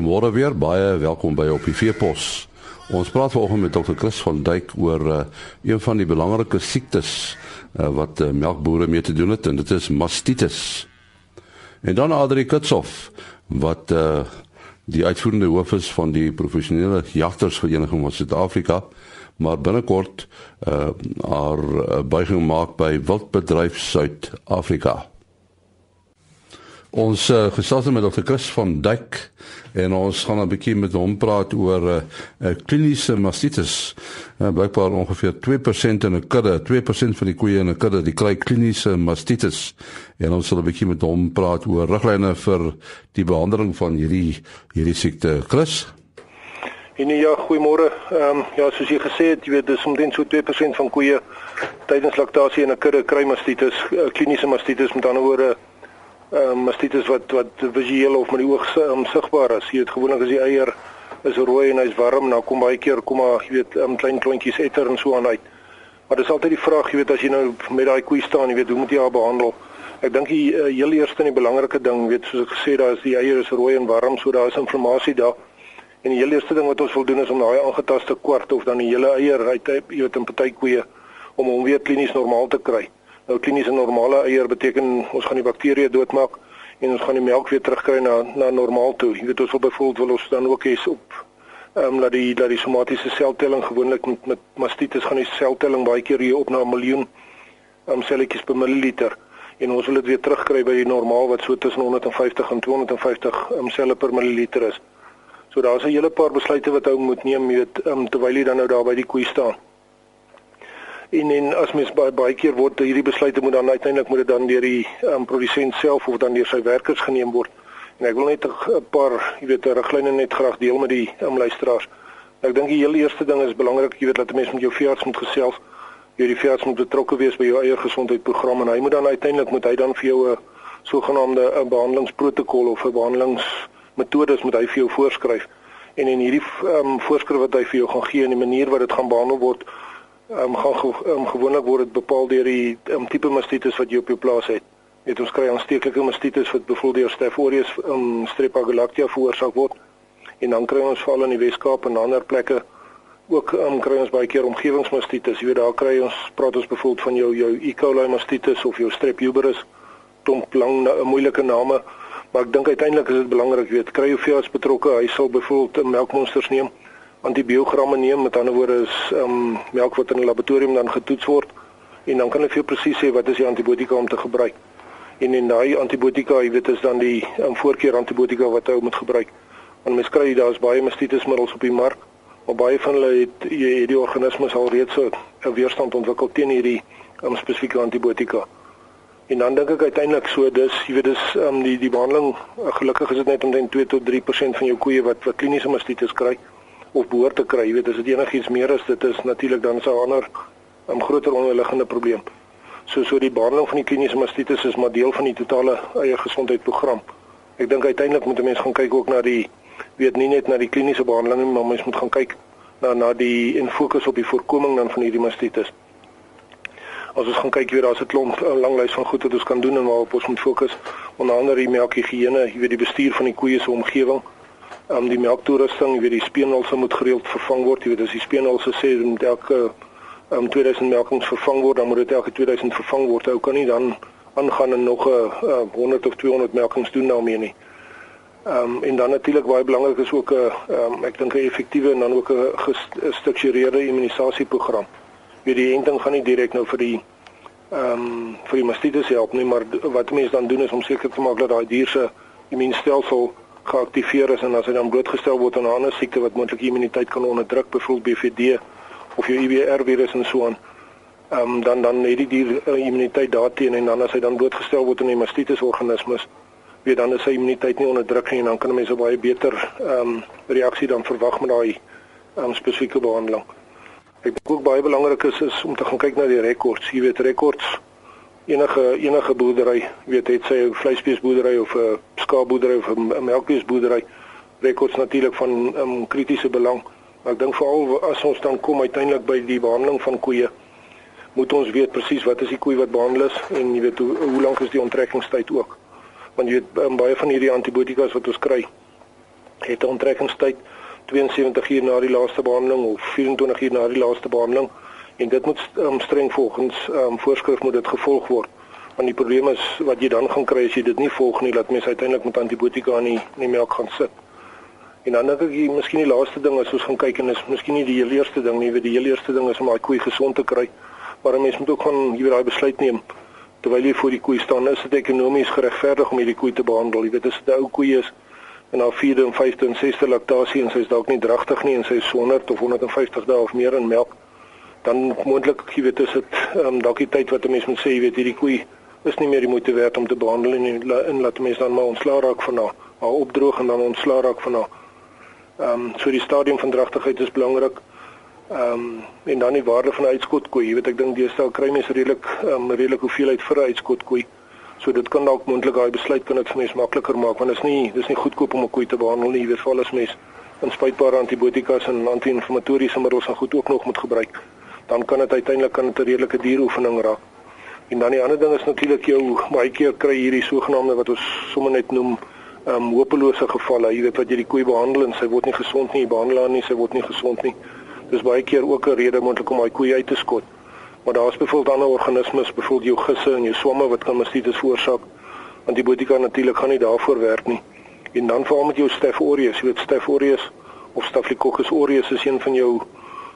Goeiemôre weer, baie welkom by op die Veepos. Ons praat vanoggend met Dr. Chris van Duyk oor uh, een van die belangrike siektes uh, wat uh, melkbore mee te doen het en dit is mastitis. En dan Adri Kutsoff wat uh, die uitvoerende hoof is van die professionele jagtersvereniging van Suid-Afrika, maar binnekort uh, haar uh, buiging maak by Wildbedryf Suid-Afrika. Ons uh, gesels met Dr. Chris van Duyk en ons gaan 'n bietjie met hom praat oor 'n uh, uh, kliniese mastitis. Uh, Blykbaar ongeveer 2% in 'n kudde, 2% van die koeie in 'n kudde, die kry kliniese mastitis. En ons sal 'n bietjie met hom praat oor riglyne vir die behandeling van hierdie hierdie siekte. Chris En ja, goeiemôre. Ehm um, ja, soos jy gesê het, jy weet dis omtrent so 2% van koeie tydens laktasie in 'n kudde kry mastitis, uh, kliniese mastitis met ander woorde ehm um, mastitis wat wat visueel of met die oog um, sigbaar is. Jy weet gewoonlik as die eier is rooi en hy's warm, nou kom baie keer kom maar jy weet um, klein klontjies etter en so aan uit. Maar dis altyd die vraag, jy weet as jy nou met daai koei staan, jy weet hoe moet jy haar behandel? Ek dink die uh, heel eerste en die belangrike ding, weet soos ek gesê daar is die eier is rooi en warm, so daar is inflammasie daar. En die heel eerste ding wat ons wil doen is om daai aangetaste kwart of dan die hele eier uit jy weet in party koeie om hom weer klinies normaal te kry. Nou kliniese normale eier beteken ons gaan die bakterieë doodmaak en ons gaan die melk weer terugkry na na normaal toe. Jy weet ons wil byvoorbeeld wil ons dan ook hê op ehm um, dat die dat die somatiese seltelling gewoonlik met met mastitis gaan die seltelling baie keer hier op na 'n miljoen ehm um, selletjies per milliliter en ons wil dit weer terugkry by die normaal wat so tussen 150 en 250 ehm um, selle per milliliter is. So daar's 'n hele paar besluite wat ou moet neem, jy weet, ehm um, terwyl jy dan nou daar by die koei staan en en as mens baie baie keer word hierdie besluite moet dan uiteindelik moet dit dan deur die um, produsent self of dan deur sy werkers geneem word. En ek wil net 'n paar, jy weet, riglyne net graag deel met die um, luisteraars. Ek dink die heel eerste ding is belangrik, jy weet dat 'n mens met jou veearts moet gesels. Jy die veearts moet betrokke wees by jou eie gesondheidsprogram en hy moet dan uiteindelik moet hy dan vir jou 'n sogenaamde 'n behandelingsprotokol of 'n behandelingsmetodes moet hy vir jou voorskryf. En in hierdie um, voorskrif wat hy vir jou gaan gee en die manier wat dit gaan behandel word, um, gaan ge, um, gewoonlik word dit bepaal deur die um, tipe mastitis wat jy op jou plaas het. Net ons kry aansteeklike mastitis wat byvoorbeeld deur Staph aureus um, Streptococcus galactica veroorsaak word. En dan kry ons veral in die Weskaap en ander plekke ook um, kry ons baie keer omgewingsmastitis. Jy weet daar kry ons praat ons byvoorbeeld van jou jou E. coli mastitis of jou Strep uberus klomp lang 'n moeilike name. Maar ek dink uiteindelik is dit belangrik, jy weet, kry jy veel as betrokke, hy sal byvoorbeeld melkmonsters neem antibiogramme neem met ander woorde is um, melk wat in 'n laboratorium dan getoets word en dan kan hulle vir presies sê wat is die antibiotika om te gebruik. En en daai antibiotika, jy weet, is dan die um, voorkeur antibiotika wat jy moet gebruik. Want mens kry daar's baie mastitismiddels op die mark, maar baie van hulle het hierdie organismes al reeds so 'n weerstand ontwikkel teen hierdie um, spesifieke antibiotika. En dan dink ek uiteindelik so dis jy weet dis um, die die behandeling gelukkig is dit net omtrent 2 tot 3% van jou koeie wat wat kliniese mastitis kry of behoort te kry. Jy weet, as dit enigiets meer is, dit is natuurlik dan 'n ander 'n um, groter onderliggende probleem. So so die behandeling van die kliniese mastitis is maar deel van die totale eie gesondheidsprogram. Ek dink uiteindelik moet 'n mens gaan kyk ook na die weet nie net na die kliniese behandeling nie, maar mens moet gaan kyk na na die en fokus op die voorkoming dan van hierdie mastitis. As ons gaan kyk weer daar's 'n klomp 'n lang lys van goed wat ons kan doen en waarop ons moet fokus onder andere die melkhigiëne, jy weet die bestuur van die koeie se omgewing um, die melktoerusting, jy weet die speenhulse moet gereeld vervang word. Jy weet as die speenhulse sê dat elke um, 2000 melkings vervang word, dan moet dit elke 2000 vervang word. Ou kan nie dan aangaan en nog 'n uh, 100 of 200 melkings doen daarmee nie. Ehm um, en dan natuurlik baie belangrik is ook 'n ehm um, ek dink 'n effektiewe en dan ook 'n gestruktureerde immunisasieprogram. Wie die enting gaan nie direk nou vir die ehm um, vir die mastitis help nie, maar wat mense dan doen is om seker te maak dat daai dier se immuunstelsel geaktiveer is en as hy dan blootgestel word aan 'n ander siekte wat moontlik immuniteit kan onderdruk, byvoorbeeld BVD of jou IBR virus en so aan, um, dan dan het die dier uh, immuniteit daarteen en dan as hy dan blootgestel word aan die mastitis organismes, weet dan is sy immuniteit nie onderdruk nie en dan kan mense baie beter ehm um, reaksie dan verwag met daai um, spesifieke behandeling. Ek dink ook baie belangrik is is om te gaan kyk na die rekords. Jy weet rekords enige enige boerdery, weet het sy 'n vleisbeesboerdery of 'n skaapboerdery of 'n melkbeesboerdery, rekords natuurlik van um, kritiese belang. Maar ek dink veral as ons dan kom uiteindelik by die behandeling van koeie, moet ons weet presies wat is die koei wat behandel is en jy weet hoe hoe lank is die onttrekkingstyd ook. Want jy weet um, baie van hierdie antibiotika wat ons kry het 'n onttrekkingstyd 72 uur na die laaste behandeling of 24 uur na die laaste behandeling en dit moet um, streng volgens um, voorskrif moet dit gevolg word. Want die probleem is wat jy dan gaan kry as jy dit nie volg nie, dat mense uiteindelik met antibiotika in die, in die melk gaan sit. En dan dink ek jy miskien die laaste ding as ons gaan kyk en is miskien nie die heel eerste ding nie, weet die heel eerste ding is om daai koei gesond te kry. Maar 'n mens moet ook gaan weet daai besluit neem terwyl jy voor die koei staan, is dit ekonomies geregverdig om hierdie koei te behandel? Jy weet as dit 'n ou koei is en haar 4de en 5de en 6de laktasie en sy is dalk nie dragtig nie en sy is 100 of 150 dae of meer in melk, dan moontlik jy weet is dit um, dalk die tyd wat 'n mens moet sê, jy weet hierdie koei is nie meer die moeite werd om te behandel en en laat mense dan maar ontslaa raak van haar, opdroog en dan ontslaa raak van haar. Ehm um, so die stadium van dragtigheid is belangrik. Ehm um, en dan die waarde van 'n uitskotkoei. Jy weet ek dink deesdae kry mense redelik ehm um, redelik hoeveelheid vir 'n uitskotkoei. So dit kan dalk moontlik daai besluit kan dit vir mense makliker maak want is nie dis nie goedkoop om 'n koei te behandel nie. Jy weet as mens inspuitbare antibiotikas en anti-inflammatoriese middels en goed ook nog moet gebruik. Dan kan dit uiteindelik kan dit 'n redelike dieroefening raak. En dan die ander ding is natuurlik jou baie keer kry hierdie sogenaamde wat ons sommer net noem um hopelose gevalle. Jy weet wat jy die koei behandel en sy word nie gesond nie, jy behandel haar nie, sy word nie gesond nie. Dis baie keer ook 'n rede moontlik om daai koei uit te skot. Maar daar's byvoorbeeld ander organismes, byvoorbeeld jou gisse en jou swamme wat kan mastitis veroorsaak. Antibiotika natuurlik gaan nie daarvoor werk nie. En dan veral met jou Staph aureus, jy weet Staph aureus of Staphylococcus aureus is een van jou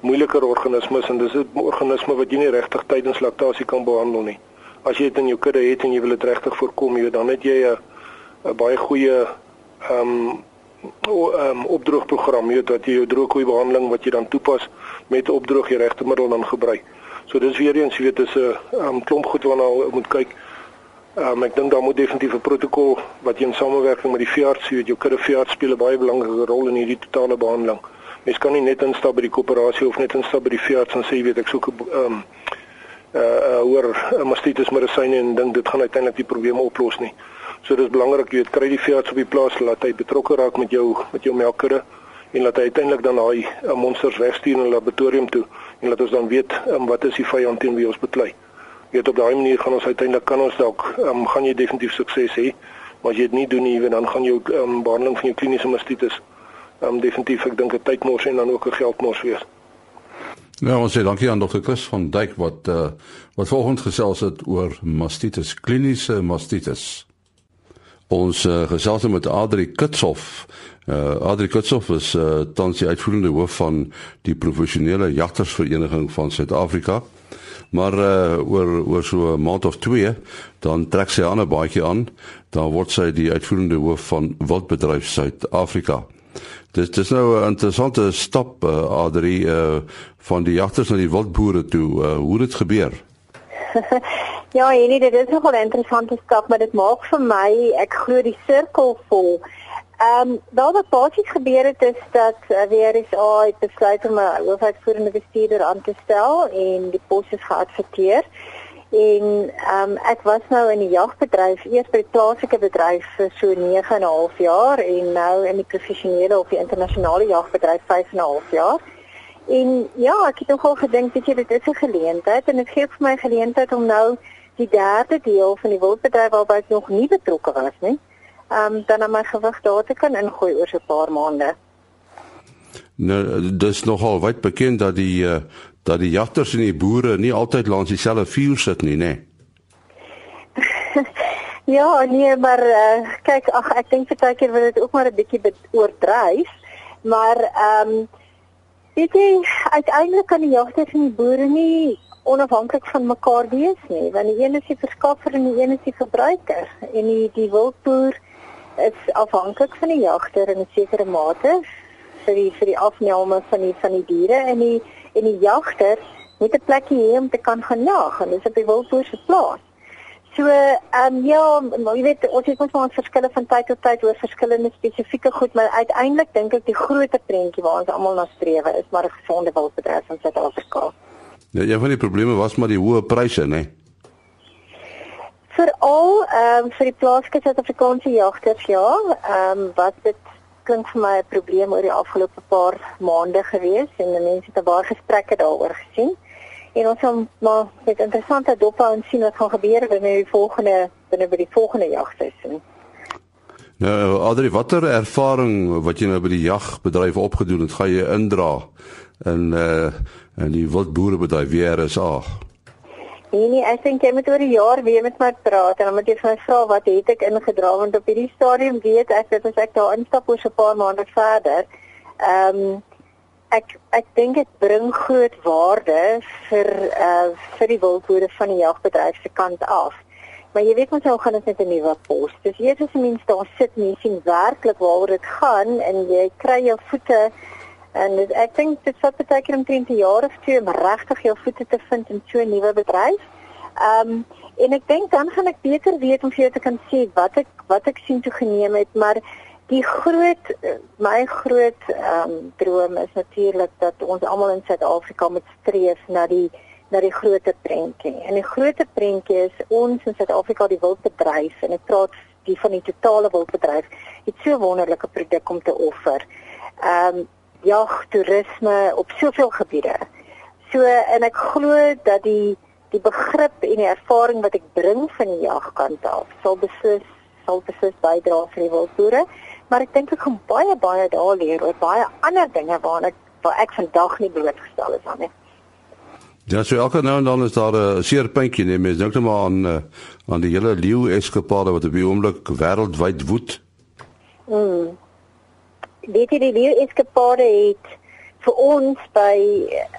moeiliker organismes en dis 'n organisme wat jy nie regtig tydens laktasie kan behandel nie. As jy dit in jou kudde het en jy wil dit regtig voorkom, jy weet dan het jy 'n baie goeie ehm um, ehm um, opdroogprogram, jy weet dat jy jou droogkoei behandeling wat jy dan toepas met opdroog die regte middel dan gebruik. So dis weer eens, jy weet, dis 'n um, klomp goed waarna jy moet kyk. Um, ek dink daar moet definitief 'n protokol wat jy in samewerking met die veearts, jy weet, jou kudde veearts speel 'n baie belangrike rol in hierdie totale behandeling. Mens kan nie net instap by die koöperasie of net instap by die veearts en sê jy weet ek soek 'n ehm um, uh uh oor mastitis medisyne en dink dit gaan uiteindelik die probleme oplos nie. So dis belangrik jy kry die veearts op die plaas laat hy betrokke raak met jou met jou melkkudde en laat hy uiteindelik dan daai uh, monsters wegstuur in 'n laboratorium toe en laat ons dan weet um, wat is die vyand teen wie ons beklei. Jy weet op daai manier gaan ons uiteindelik kan ons dalk um, gaan jy definitief sukses hê. Maar as jy dit nie doen nie, dan gaan jou um, behandeling van jou kliniese mastitis um, definitief ek dink 'n tydmors en dan ook 'n geldmors wees. Ja, ons sê dankie aan Dr. Chris van Dijk wat uh, wat volgens gesels het oor mastitis, kliniese mastitis. Ons uh, gesels met Adri Kutshof. Uh, Adri Kutshof is uh, tans die uitvoerende hoof van die professionele jagtersvereniging van Suid-Afrika. Maar uh, oor oor so 'n maand of 2 dan trek sy aan 'n baadjie aan. Dan word sy die uitvoerende hoof van Wildbedryf Suid-Afrika. Dit dis nou 'n interessante stap uh, Adri uh, van die jagters na die wildboere toe. Uh, hoe het dit gebeur? Ja, nee, dit is nogal 'n interessante stap, maar dit maak vir my, ek glo die sirkel vol. Ehm um, daar wat basies gebeur het is dat uh, is al besluit om 'n hoofuitvoerende bestuurder aan te stel en die pos is geadverteer. En ehm um, ek was nou in die jagbedryf, eers by die plaaslike bedryf vir so 9 en 'n half jaar en nou in die professionele of die internasionale jagbedryf 5 en 'n half jaar. En ja, ek het nogal gedink dat dit is 'n geleentheid en dit gee vir my geleentheid om nou die derde deel van die wildbedryf waarby ek nog nie betrokke was nie, ehm um, dan aan my gewig daar te kan ingooi oor so 'n paar maande. Nou, dis nogal wyd bekend dat die uh, dat die jagters en die boere nie altyd langs dieselfde vuur sit nie, nê? ja, nee, maar uh, kyk, ag ek dink baie keer wil dit ook maar 'n bietjie oordryf, maar ehm um, weet jy, uiteindelik kan die jagters en die boere nie onafhanklik van mekaar wees nie, want die een is die verskaffer en die een is die verbruiker en die die wildboer is afhanklik van die jagter in 'n sekere mate vir die vir die afname van die van die diere en die en die jagter moet 'n plekkie hê om te kan gaan jag en dis op die wildboer se plaas. So, ehm um, ja, jy weet ons het ons maar verskille van tyd tot tyd oor verskillende spesifieke goed, maar uiteindelik dink ek die groter prentjie waar ons almal na streef is maar 'n gesonde wildbedryf in Suid-Afrika. Ja, een van die probleme was maar die hoë pryse, né? Nee. Veral ehm um, vir die plaaslike Suid-Afrikaanse jagters, ja, ehm um, wat dit klink vir my 'n probleem oor die afgelope paar maande gewees en mense het baie gesprekke daaroor gesien. En ons gaan maar met interessante dop en sien wat gaan gebeur binne die volgende binne by die volgende jagseisoen. Nou, Adri, watter ervaring wat jy nou by die jagbedryf opgedoen het, gaan jy indra in uh in die wildboerebedryf weer is ag? Nee nee, ek dink jy moet oor die jaar weer met my praat en dan moet jy vir my vra wat het ek ingedra want op hierdie stadium weet ek dat as ek daar instap oor so 'n paar maande verder, ehm um, ek ek dink dit bring groot waarde vir uh vir die wildboere van die jagbedryf se kant af. Maar jy weet mos hoe gaan dit met 'n nuwe pos. Dis eers as 'n mens daar sit en jy sien werklik waaroor dit gaan en jy kry jou voete en dit, ek dink dit vat baie keer omtrent 'n jaar of twee om regtig jou voete te vind in so 'n nuwe bedryf. Ehm um, en ek dink dan gaan ek beter weet om vir jou te kan sê wat ek wat ek sien toe geneem het, maar die groot my groot ehm um, droom is natuurlik dat ons almal in Suid-Afrika moet streef na die na die groter prentjie. En die groter prentjie is ons in Suid-Afrika die wildbedryf en ek praat die van die totale wildbedryf het so wonderlike produk om te offer. Ehm um, jag, toerisme op soveel gebiede. So en ek glo dat die die begrip en die ervaring wat ek bring van die jagkant af sal beslis sal beslis bydra vir die wildboere, maar ek dink ek gaan baie baie daar leer oor baie ander dinge waarna ek waar ek vandag nie blootgestel is aan nie. Ja, so elke nou en dan is daar 'n seer puntjie nee, mens dink net maar aan uh, aan die hele leeu eskapade wat op die oomblik wêreldwyd woed. Mm. Weet jy die leeu eskapade het vir ons by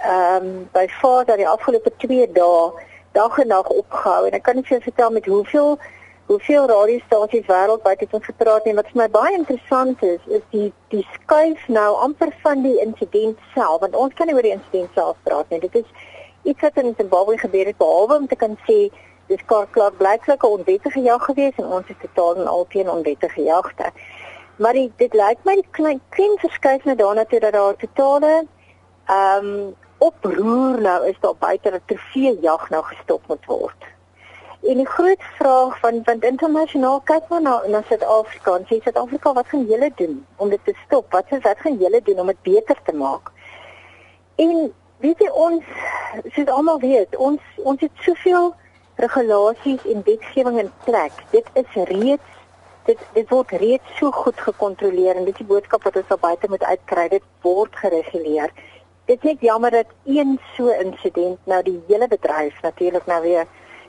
ehm um, by Vader die afgelope 2 dae dag en nag opgehou. En ek kan nie vir vertel met hoeveel hoeveel radiostasies wêreldwyd het ons gepraat nie. Wat vir my baie interessant is is die die skuif nou amper van die insident self. Want ons kan nie oor die insident self praat nie. Dit is iets wat in Zimbabwe gebeur het behalwe om te kan sê dis klaar klaar blyklik 'n onwettige jag gewees en ons is totaal en al teen onwettige jagte. Maar die, dit lyk my klein klein verskuif na daarna toe dat daar totale ehm um, oproer nou is daar buite dat trofee jag nou gestop moet word. En die groot vraag van van internasionaal kyk maar na na Suid-Afrika sê Suid-Afrika wat gaan julle doen om dit te stop? Wat sê wat gaan julle doen om dit beter te maak? En weet jy ons soos almal weet, ons ons het soveel regulasies en wetgewing in plek. Dit is reeds dit dit word reeds so goed gekontroleer en dit is die boodskap wat ons al buite moet uitkry. Dit word gereguleer. Dit is jammer dat een so insident nou die hele bedryf natuurlik nou weer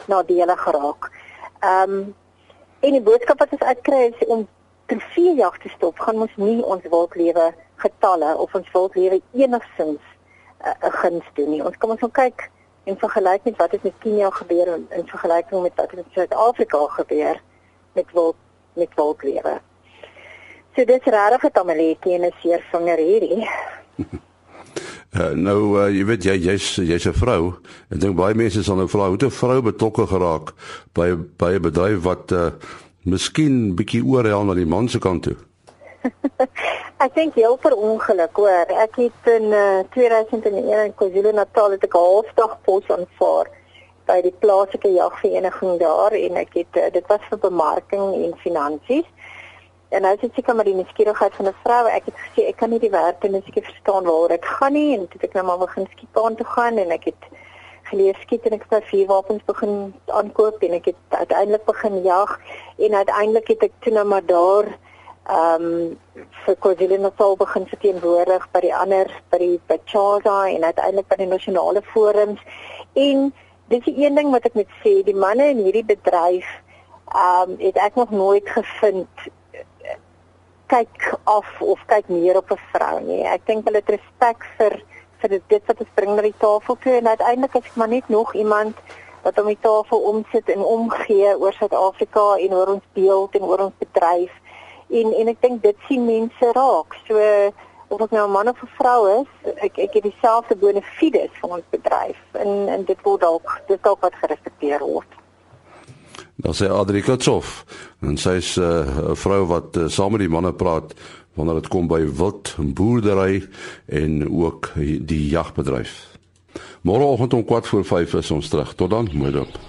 nadele geraak. Ehm um, en die boodskap wat ons uitkry is om trofeejag te stop, gaan ons nie ons wildlewe getalle of ons wildlewe enigsins 'n guns doen nie. Ons kom ons gaan kyk en vergelyk met wat het met Kenia gebeur en in vergelyking met wat het in Suid-Afrika gebeur met wild met wildlewe. So dit is regtig 'n tamaletjie en 'n seer vinger hierdie. Uh, nou uh, jy weet jy jy's jy's 'n vrou. Ek dink baie mense sal nou vra hoe 'n vrou betrokke geraak by by 'n bedryf wat uh, miskien bietjie oorhel na die man se kant toe. ek dink heel per ongeluk hoor. Ek het in uh, 2001 in KwaZulu-Natal het ek 'n halfdag pos aanvaar by die plaaslike jagvereniging daar en ek het uh, dit was vir bemarking en finansies. En nou sit ek maar die nuuskierigheid van 'n vrou. Ek het gesê ek kan nie die werk doen as ek verstaan waaroor ek gaan nie en toe ek nou maar begin skiepaan toe gaan en ek het geleer skiet en ek het vier wapens begin aankoop en ek het uiteindelik begin jag en uiteindelik het ek toe nou maar daar ehm um, vir KwaZulu-Natal begin verteenwoordig by die ander by die Chaza en uiteindelik by die nasionale forums en dis die een ding wat ek moet sê die manne in hierdie bedryf ehm um, het ek nog nooit gevind kyk af of kyk meer op 'n vrou nie ek dink hulle het respek vir vir dit wat ons bring na die tafel toe en uiteindelik is ek maar net nog iemand wat om die tafel omsit en omgee oor Suid-Afrika en oor ons beeld en oor ons bedryf en en ek dink dit sien mense raak. So of ek nou 'n man of 'n vrou is, ek ek het dieselfde benefiete van ons bedryf en en dit word dalk dit dalk wat gerespekteer word. Dan sê Adri Kotsov, en sy is eh, 'n uh, vrou wat uh, saam met die manne praat wanneer dit kom by wild boerdery en ook die jagbedryf. Môreoggend om 4:45 is ons terug. Tot dan, mooi dop.